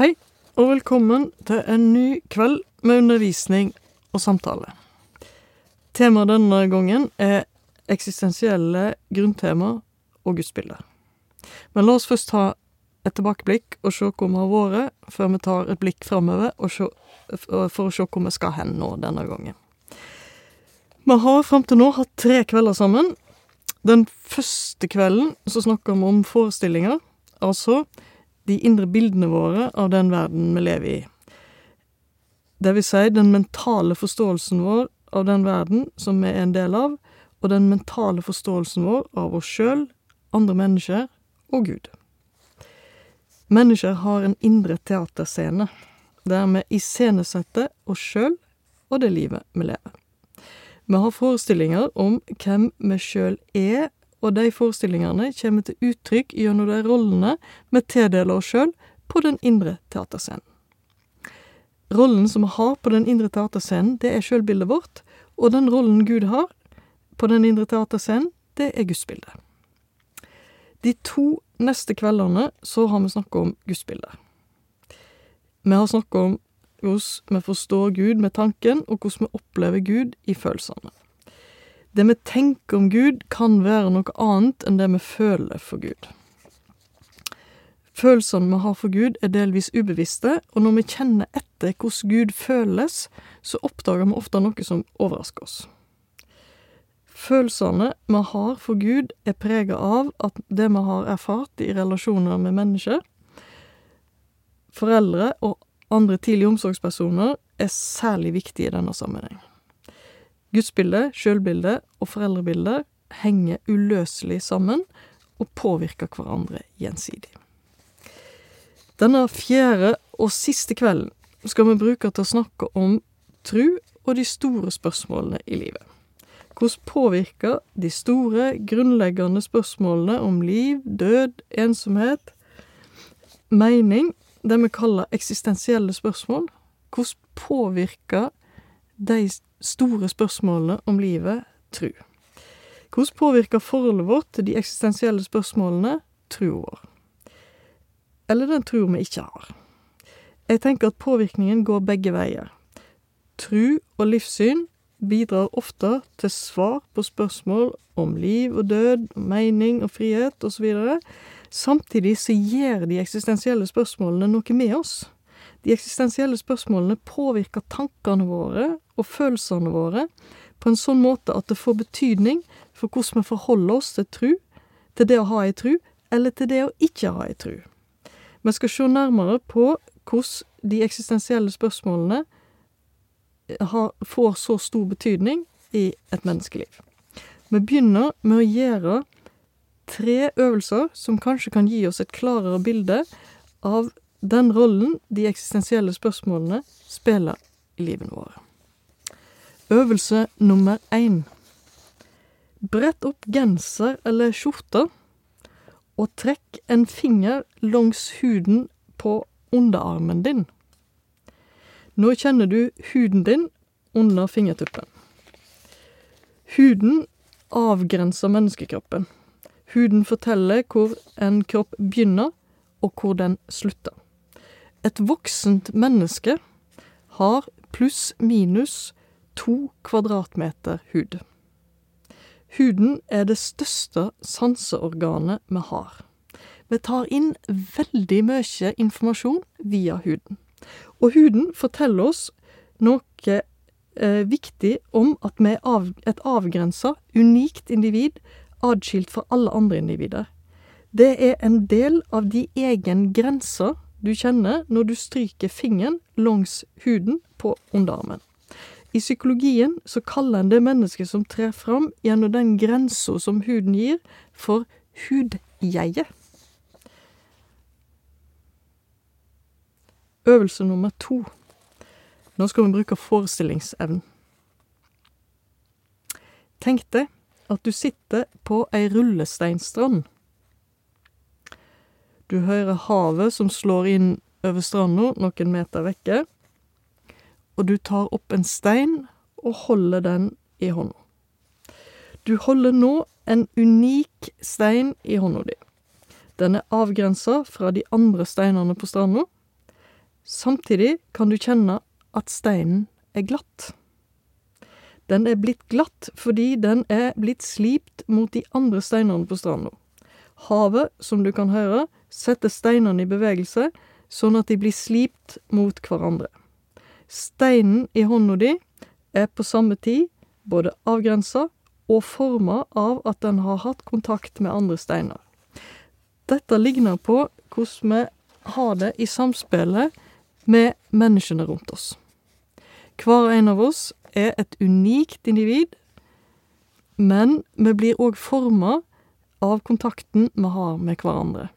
Hei, og velkommen til en ny kveld med undervisning og samtale. Temaet denne gangen er eksistensielle grunntema og gudsbilder. Men la oss først ta et tilbakeblikk og se hvor vi har vært, før vi tar et blikk framover for å se hvor vi skal hen nå denne gangen. Vi har fram til nå hatt tre kvelder sammen. Den første kvelden så snakka vi om forestillinger, altså de indre bildene våre av den verden vi lever i. Det vil si den mentale forståelsen vår av den verden som vi er en del av, og den mentale forståelsen vår av oss sjøl, andre mennesker og Gud. Mennesker har en indre teaterscene, der vi iscenesetter oss sjøl og det livet vi lever. Vi har forestillinger om hvem vi sjøl er, og de forestillingene kommer til uttrykk gjennom de rollene vi tildeler oss sjøl på den indre teaterscenen. Rollen som vi har på den indre teaterscenen, det er sjølbildet vårt, og den rollen Gud har på den indre teaterscenen, det er gudsbildet. De to neste kveldene så har vi snakka om gudsbildet. Vi har snakka om hvordan vi forstår Gud med tanken, og hvordan vi opplever Gud i følelsene. Det vi tenker om Gud, kan være noe annet enn det vi føler for Gud. Følelsene vi har for Gud, er delvis ubevisste, og når vi kjenner etter hvordan Gud føles, så oppdager vi ofte noe som overrasker oss. Følelsene vi har for Gud, er prega av at det vi har erfart i relasjoner med mennesker, foreldre og andre tidlige omsorgspersoner, er særlig viktig i denne sammenheng. Gudsbildet, sjølbildet og foreldrebildet henger uløselig sammen og påvirker hverandre gjensidig. Denne fjerde og siste kvelden skal vi bruke til å snakke om tru og de store spørsmålene i livet. Hvordan påvirker de store, grunnleggende spørsmålene om liv, død, ensomhet, mening, det vi kaller eksistensielle spørsmål, hvordan påvirker de store spørsmålene om livet tru? Hvordan påvirker forholdet vårt til de eksistensielle spørsmålene trua vår? Eller den trua vi ikke har? Jeg tenker at påvirkningen går begge veier. Tru og livssyn bidrar ofte til svar på spørsmål om liv og død, mening og frihet osv. Samtidig så gjør de eksistensielle spørsmålene noe med oss. De eksistensielle spørsmålene påvirker tankene våre og følelsene våre på en sånn måte at det får betydning for hvordan vi forholder oss til tru, til det å ha ei tru, eller til det å ikke ha ei tru. Vi skal se nærmere på hvordan de eksistensielle spørsmålene har, får så stor betydning i et menneskeliv. Vi begynner med å gjøre tre øvelser som kanskje kan gi oss et klarere bilde av den rollen de eksistensielle spørsmålene spiller i livene våre. Øvelse nummer én. Brett opp genser eller skjorte, og trekk en finger langs huden på underarmen din. Nå kjenner du huden din under fingertuppen. Huden avgrenser menneskekroppen. Huden forteller hvor en kropp begynner, og hvor den slutter. Et voksent menneske har pluss-minus to kvadratmeter hud. Huden er det største sanseorganet vi har. Vi tar inn veldig mye informasjon via huden. Og huden forteller oss noe eh, viktig om at vi er av, et avgrensa, unikt individ, adskilt fra alle andre individer. Det er en del av de egen grenser du kjenner når du stryker fingeren langs huden på underarmen. I psykologien så kaller en det mennesket som trer fram gjennom den grensa som huden gir, for hudjeget. Øvelse nummer to. Nå skal vi bruke forestillingsevnen. Tenk deg at du sitter på ei rullesteinstrand. Du hører havet som slår inn over stranda noen meter vekke, og du tar opp en stein og holder den i hånda. Du holder nå en unik stein i hånda di. Den er avgrensa fra de andre steinene på stranda. Samtidig kan du kjenne at steinen er glatt. Den er blitt glatt fordi den er blitt slipt mot de andre steinene på stranda. Havet, som du kan høre, setter steinene i bevegelse, sånn at de blir slipt mot hverandre. Steinen i hånda di er på samme tid både avgrensa og forma av at den har hatt kontakt med andre steiner. Dette ligner på hvordan vi har det i samspillet med menneskene rundt oss. Hver en av oss er et unikt individ, men vi blir òg forma av kontakten vi har med hverandre.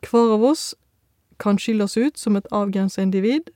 Hver av oss kan skilles ut som et avgrensa individ,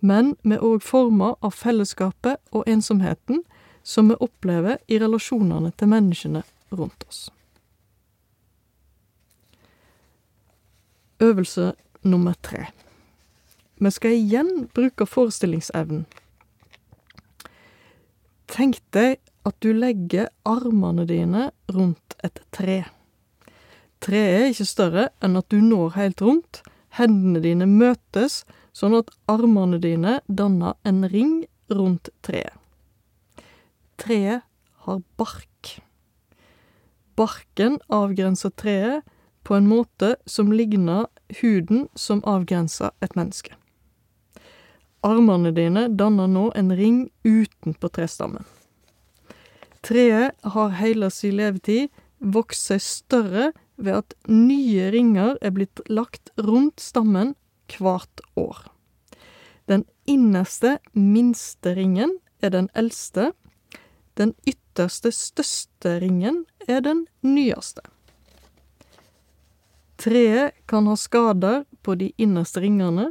men vi er òg forma av fellesskapet og ensomheten som vi opplever i relasjonene til menneskene rundt oss. Øvelse nummer tre. Vi skal igjen bruke forestillingsevnen. Tenk deg at du legger armene dine rundt et tre. Treet er ikke større enn at du når helt rundt, hendene dine møtes sånn at armene dine danner en ring rundt treet. Treet har bark. Barken avgrenser treet på en måte som ligner huden som avgrenser et menneske. Armene dine danner nå en ring utenpå trestammen. Treet har hele sin levetid vokst seg større ved at nye ringer er blitt lagt rundt stammen hvert år. Den innerste, minste ringen er den eldste. Den ytterste, største ringen er den nyeste. Treet kan ha skader på de innerste ringene,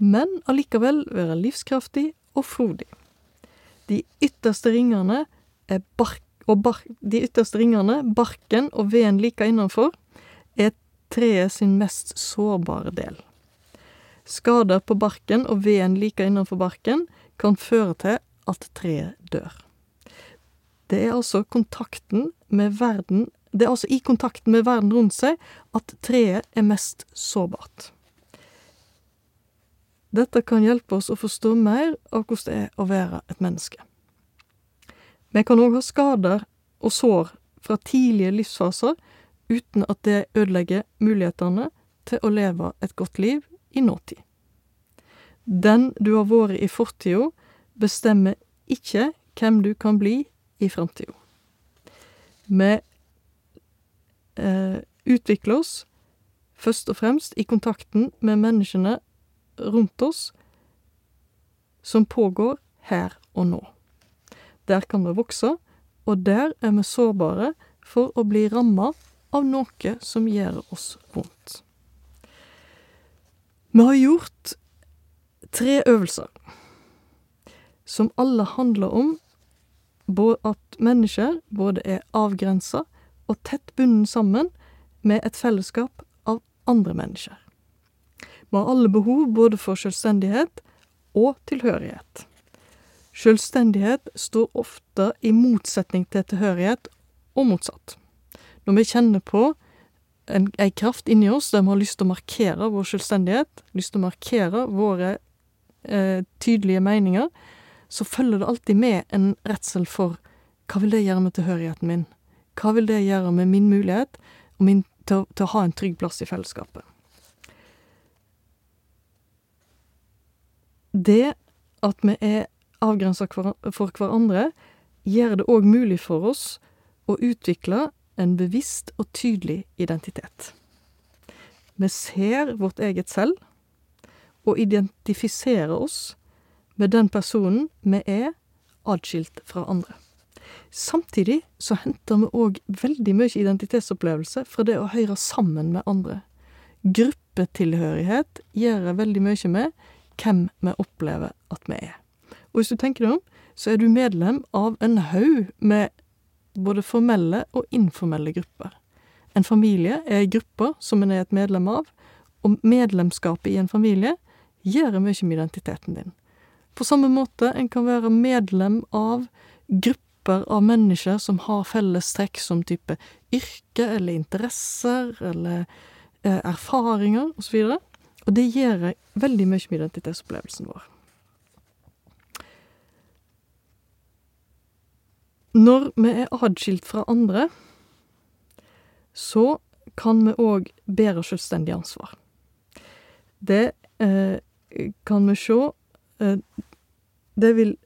men allikevel være livskraftig og frodig. De ytterste ringene er bark, og bark, de ytterste ringene, barken og veden like innenfor, er treet sin mest sårbare del. Skader på barken og veden like innenfor barken kan føre til at treet dør. Det er altså kontakten med verden Det er altså i kontakten med verden rundt seg at treet er mest sårbart. Dette kan hjelpe oss å forstå mer av hvordan det er å være et menneske. Vi kan òg ha skader og sår fra tidlige livsfaser uten at det ødelegger mulighetene til å leve et godt liv i nåtid. Den du har vært i fortida, bestemmer ikke hvem du kan bli i framtida. Vi eh, utvikler oss først og fremst i kontakten med menneskene rundt oss, som pågår her og nå. Der kan vi vokse, og der er vi sårbare for å bli ramma av noe som gjør oss vondt. Vi har gjort tre øvelser som alle handler om at mennesker både er avgrensa og tett bundet sammen med et fellesskap av andre mennesker. Vi har alle behov både for selvstendighet og tilhørighet. Selvstendighet står ofte i motsetning til tilhørighet, og motsatt. Når vi kjenner på en, ei kraft inni oss der vi har lyst til å markere vår selvstendighet, lyst til å markere våre eh, tydelige meninger, så følger det alltid med en redsel for hva vil det gjøre med tilhørigheten min? Hva vil det gjøre med min mulighet min, til, til, å ha en trygg plass i fellesskapet? Det at vi er avgrensa for hverandre, gjør det òg mulig for oss å utvikle en bevisst og tydelig identitet. Vi ser vårt eget selv og identifiserer oss med den personen vi er, atskilt fra andre. Samtidig så henter vi òg veldig mye identitetsopplevelse fra det å høre sammen med andre. Gruppetilhørighet gjør veldig mye med hvem vi opplever at vi er. Og hvis du tenker deg om, så er du medlem av en haug med både formelle og informelle grupper. En familie er grupper gruppe som en er et medlem av, og medlemskapet i en familie gjør mye med identiteten din. På samme måte en kan være medlem av grupper av mennesker som har felles trekk som type yrke eller interesser eller eh, erfaringer osv. Og det gjør veldig mye med identitetsopplevelsen vår. Når vi er adskilt fra andre, så kan vi òg bære selvstendig ansvar. Det eh, kan vi sjå eh, Det vil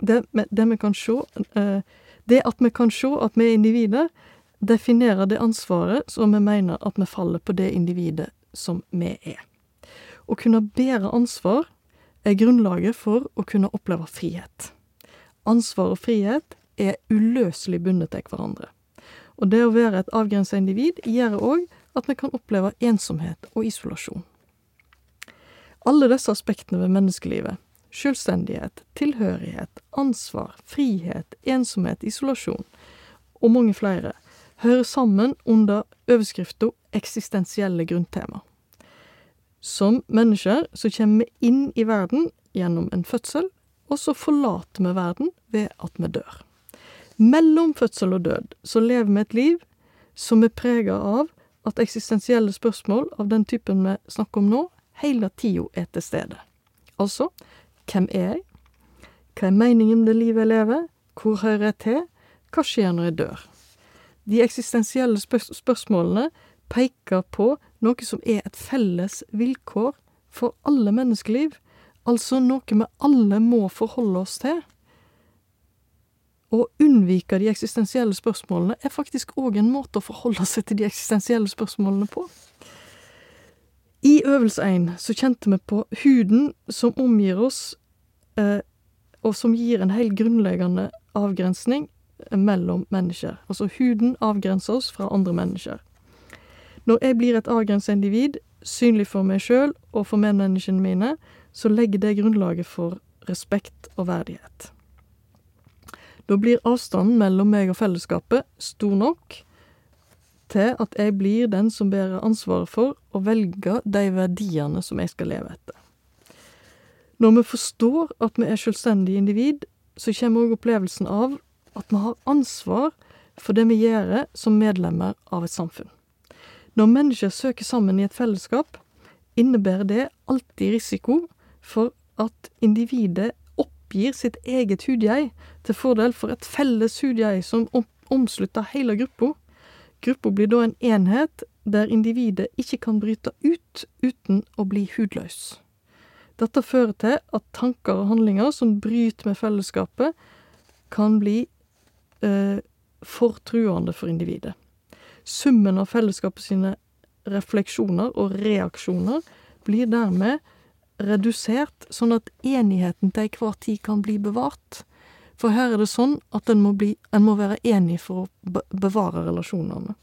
det, det vi kan sjå eh, Det at vi kan sjå at vi er individer, definerer det ansvaret som vi mener at vi faller på det individet som vi er. Å kunne bære ansvar er grunnlaget for å kunne oppleve frihet. Ansvar og frihet er uløselig bundet til hverandre. Og det å være et avgrensa individ gjør òg at vi kan oppleve ensomhet og isolasjon. Alle disse aspektene ved menneskelivet, selvstendighet, tilhørighet, ansvar, frihet, ensomhet, isolasjon og mange flere, hører sammen under overskrifta eksistensielle grunntema. Som mennesker så kommer vi inn i verden gjennom en fødsel, og så forlater vi verden ved at vi dør. Mellom fødsel og død så lever vi et liv som er prega av at eksistensielle spørsmål av den typen vi snakker om nå, hele tida er til stede. Altså hvem er jeg? Hva er meningen med det livet jeg lever? Hvor hører jeg til? Hva skjer når jeg dør? De eksistensielle spør spørsmålene peker på noe som er et felles vilkår for alle menneskeliv, altså noe vi alle må forholde oss til. Å unnvike de eksistensielle spørsmålene er faktisk òg en måte å forholde seg til de eksistensielle spørsmålene på. I øvelse én så kjente vi på huden som omgir oss, eh, og som gir en helt grunnleggende avgrensning mellom mennesker. Altså huden avgrenser oss fra andre mennesker. Når jeg blir et avgrensa individ, synlig for meg sjøl og for medmenneskene mine, så legger det grunnlaget for respekt og verdighet. Da blir avstanden mellom meg og fellesskapet stor nok til at jeg blir den som bærer ansvaret for å velge de verdiene som jeg skal leve etter. Når vi forstår at vi er selvstendige individ, så kommer òg opplevelsen av at vi har ansvar for det vi gjør som medlemmer av et samfunn. Når mennesker søker sammen i et fellesskap, innebærer det alltid risiko for at individet oppgir sitt eget hudgjeg til fordel for et felles hudgjeg som omslutter hele gruppa. Gruppa blir da en enhet der individet ikke kan bryte ut uten å bli hudløs. Dette fører til at tanker og handlinger som bryter med fellesskapet, kan bli eh, for truende for individet. Summen av fellesskapet sine refleksjoner og reaksjoner blir dermed redusert, sånn at enigheten til enhver tid kan bli bevart. For her er det sånn at en må, bli, en må være enig for å bevare relasjonene.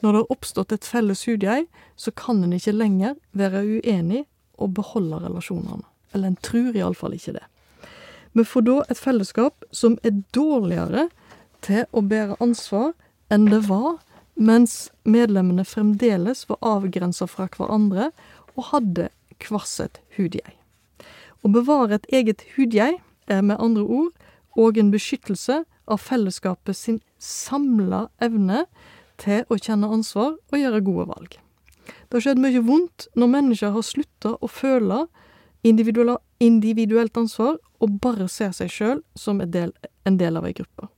Når det har oppstått et felles hudgjeg, så kan en ikke lenger være uenig og beholde relasjonene. Eller en tror iallfall ikke det. Vi får da et fellesskap som er dårligere til å bære ansvar enn det var mens medlemmene fremdeles var avgrensa fra hverandre og hadde hvert sitt. Å bevare et eget hudgjeg er med andre ord òg en beskyttelse av fellesskapet sin samla evne til å kjenne ansvar og gjøre gode valg. Det har skjedd mye vondt når mennesker har slutta å føle individuelt ansvar og bare ser seg sjøl som en del, en del av ei gruppe.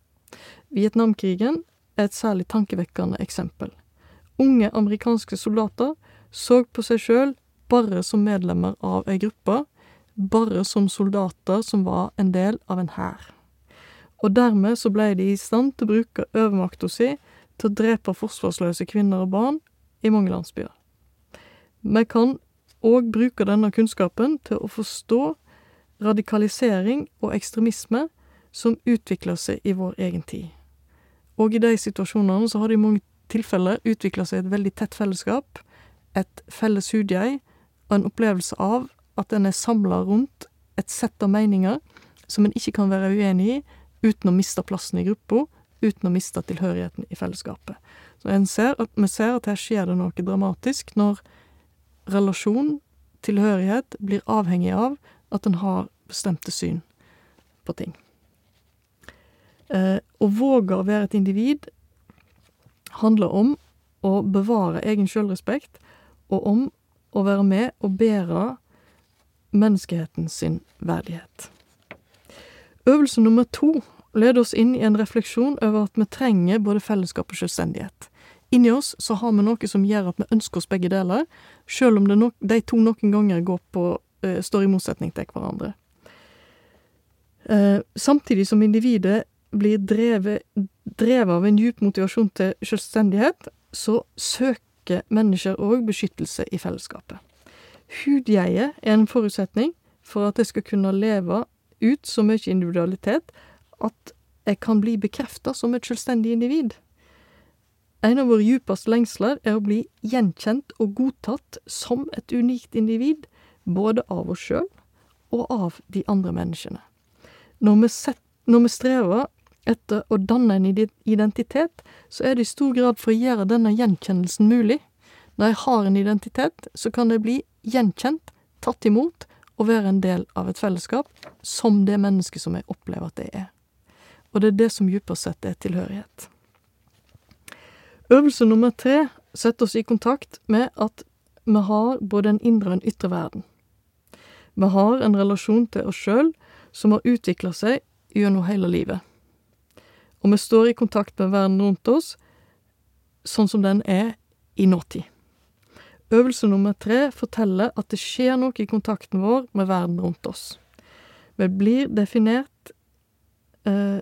Vietnamkrigen er et særlig tankevekkende eksempel. Unge amerikanske soldater så på seg sjøl bare som medlemmer av ei gruppe, bare som soldater som var en del av en hær. Og dermed så blei de i stand til å bruke overmakta si til å drepe forsvarsløse kvinner og barn i mange landsbyer. Vi kan òg bruke denne kunnskapen til å forstå radikalisering og ekstremisme som utvikler seg i vår egen tid. Og i de situasjonene så har det i mange tilfeller utvikla seg et veldig tett fellesskap, et felles hudgjeg, og en opplevelse av at en er samla rundt et sett av meninger som en ikke kan være uenig i, uten å miste plassen i gruppa, uten å miste tilhørigheten i fellesskapet. Så ser at, vi ser at her skjer det noe dramatisk når relasjon, tilhørighet, blir avhengig av at en har bestemte syn på ting. Eh, å våge å være et individ handler om å bevare egen sjølrespekt, og om å være med og bære menneskeheten sin verdighet. Øvelse nummer to leder oss inn i en refleksjon over at vi trenger både fellesskap og selvstendighet. Inni oss så har vi noe som gjør at vi ønsker oss begge deler, sjøl om no de to noen ganger går på, uh, står i motsetning til hverandre. Uh, samtidig som individet blir drevet, drevet av en djup motivasjon til selvstendighet, så søker mennesker òg beskyttelse i fellesskapet. Hudjeget er en forutsetning for at jeg skal kunne leve ut så mye individualitet at jeg kan bli bekrefta som et selvstendig individ. En av våre djupeste lengsler er å bli gjenkjent og godtatt som et unikt individ, både av oss sjøl og av de andre menneskene. Når vi, set, når vi strever etter å danne en identitet, så er det i stor grad for å gjøre denne gjenkjennelsen mulig. Når jeg har en identitet, så kan det bli gjenkjent, tatt imot og være en del av et fellesskap som det mennesket som jeg opplever at det er. Og det er det som dypere sett er tilhørighet. Øvelse nummer tre setter oss i kontakt med at vi har både en indre og en ytre verden. Vi har en relasjon til oss sjøl som har utvikla seg gjennom hele livet. Og vi står i kontakt med verden rundt oss sånn som den er i nåtid. Øvelse nummer tre forteller at det skjer noe i kontakten vår med verden rundt oss. Vi blir definert eh,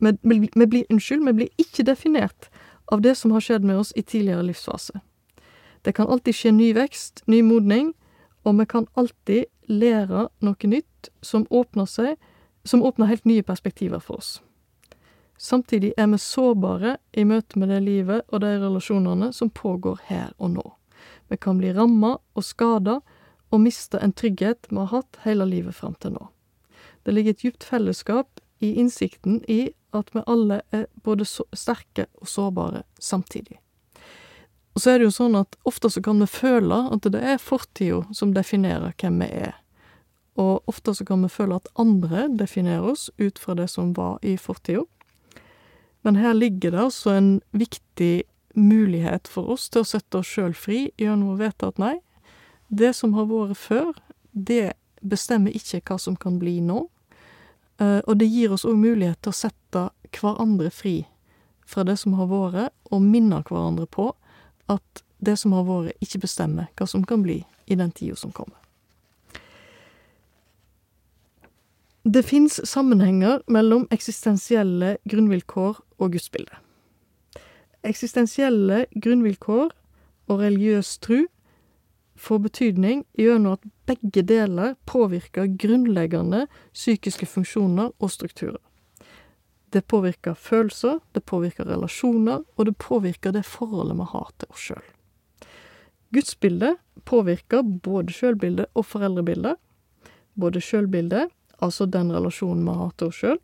vi, vi, blir, Unnskyld, vi blir ikke definert av det som har skjedd med oss i tidligere livsfase. Det kan alltid skje ny vekst, ny modning, og vi kan alltid lære noe nytt som åpner seg, som åpner helt nye perspektiver for oss. Samtidig er vi sårbare i møte med det livet og de relasjonene som pågår her og nå. Vi kan bli ramma og skada og miste en trygghet vi har hatt hele livet fram til nå. Det ligger et djupt fellesskap i innsikten i at vi alle er både sterke og sårbare samtidig. Og så er det jo sånn at ofte så kan vi føle at det er fortida som definerer hvem vi er. Og ofte så kan vi føle at andre definerer oss ut fra det som var i fortida. Men her ligger det altså en viktig mulighet for oss til å sette oss sjøl fri gjennom å vite at nei, det som har vært før, det bestemmer ikke hva som kan bli nå. Uh, og det gir oss òg mulighet til å sette hverandre fri fra det som har vært, og minne hverandre på at det som har vært, ikke bestemmer hva som kan bli i den tida som kommer. Det fins sammenhenger mellom eksistensielle grunnvilkår og gudsbildet. Eksistensielle grunnvilkår og religiøs tru får betydning gjennom at begge deler påvirker grunnleggende psykiske funksjoner og strukturer. Det påvirker følelser, det påvirker relasjoner, og det påvirker det forholdet vi har til oss sjøl. Gudsbildet påvirker både sjølbildet og foreldrebildet. Både sjølbildet, altså den relasjonen vi har til oss sjøl,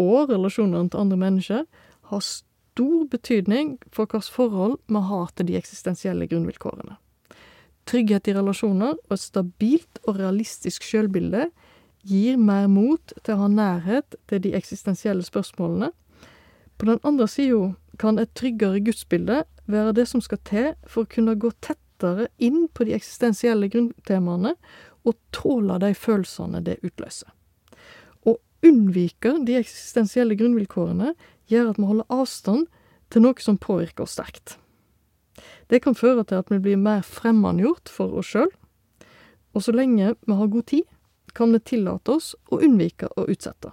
og relasjonene til andre mennesker, har stor betydning for hvilket forhold vi har til de eksistensielle grunnvilkårene. Trygghet i relasjoner og et stabilt og realistisk sjølbilde gir mer mot til å ha nærhet til de eksistensielle spørsmålene. På den andre sida kan et tryggere gudsbilde være det som skal til for å kunne gå tettere inn på de eksistensielle grunntemaene og tåler de følelsene det utløser. Å unnvike de eksistensielle grunnvilkårene gjør at vi holder avstand til noe som påvirker oss sterkt. Det kan føre til at vi blir mer fremmedgjort for oss sjøl, og så lenge vi har god tid, kan vi tillate oss å unnvike å utsette.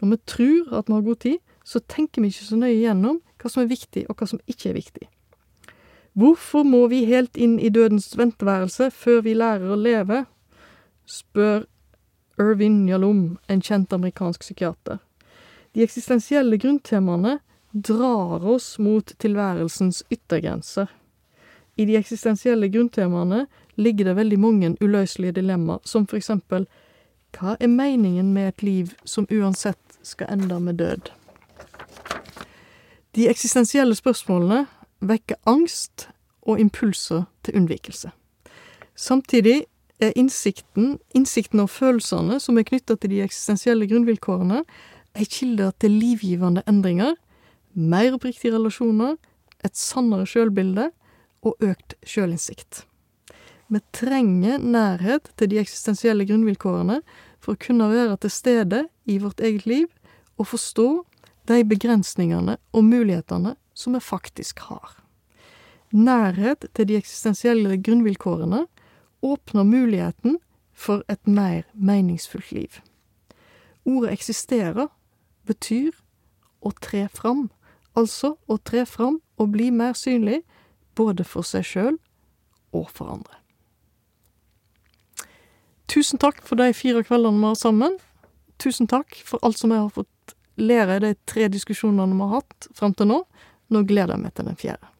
Når vi tror at vi har god tid, så tenker vi ikke så nøye gjennom hva som er viktig, og hva som ikke er viktig. Hvorfor må vi helt inn i dødens venteværelse før vi lærer å leve? Spør Irvin Yalom, en kjent amerikansk psykiater. De eksistensielle grunntemaene drar oss mot tilværelsens yttergrenser. I de eksistensielle grunntemaene ligger det veldig mange uløselige dilemmaer, som for eksempel hva er meningen med et liv som uansett skal ende med død? De eksistensielle spørsmålene vekker angst og impulser til unnvikelse. Samtidig er innsikten, innsikten og følelsene som er knytta til de eksistensielle grunnvilkårene, ei kilde til livgivende endringer, mer oppriktige relasjoner, et sannere sjølbilde og økt sjølinnsikt. Vi trenger nærhet til de eksistensielle grunnvilkårene for å kunne være til stede i vårt eget liv og forstå de begrensningene og mulighetene som vi faktisk har. Nærhet til de eksistensielle grunnvilkårene åpner muligheten for et mer meningsfullt liv. Ordet eksisterer betyr å tre fram, altså å tre fram og bli mer synlig, både for seg sjøl og for andre. Tusen takk for de fire kveldene vi har sammen. Tusen takk for alt som jeg har fått lære i de tre diskusjonene vi har hatt frem til nå. Nå gleder jeg meg til den fjerde.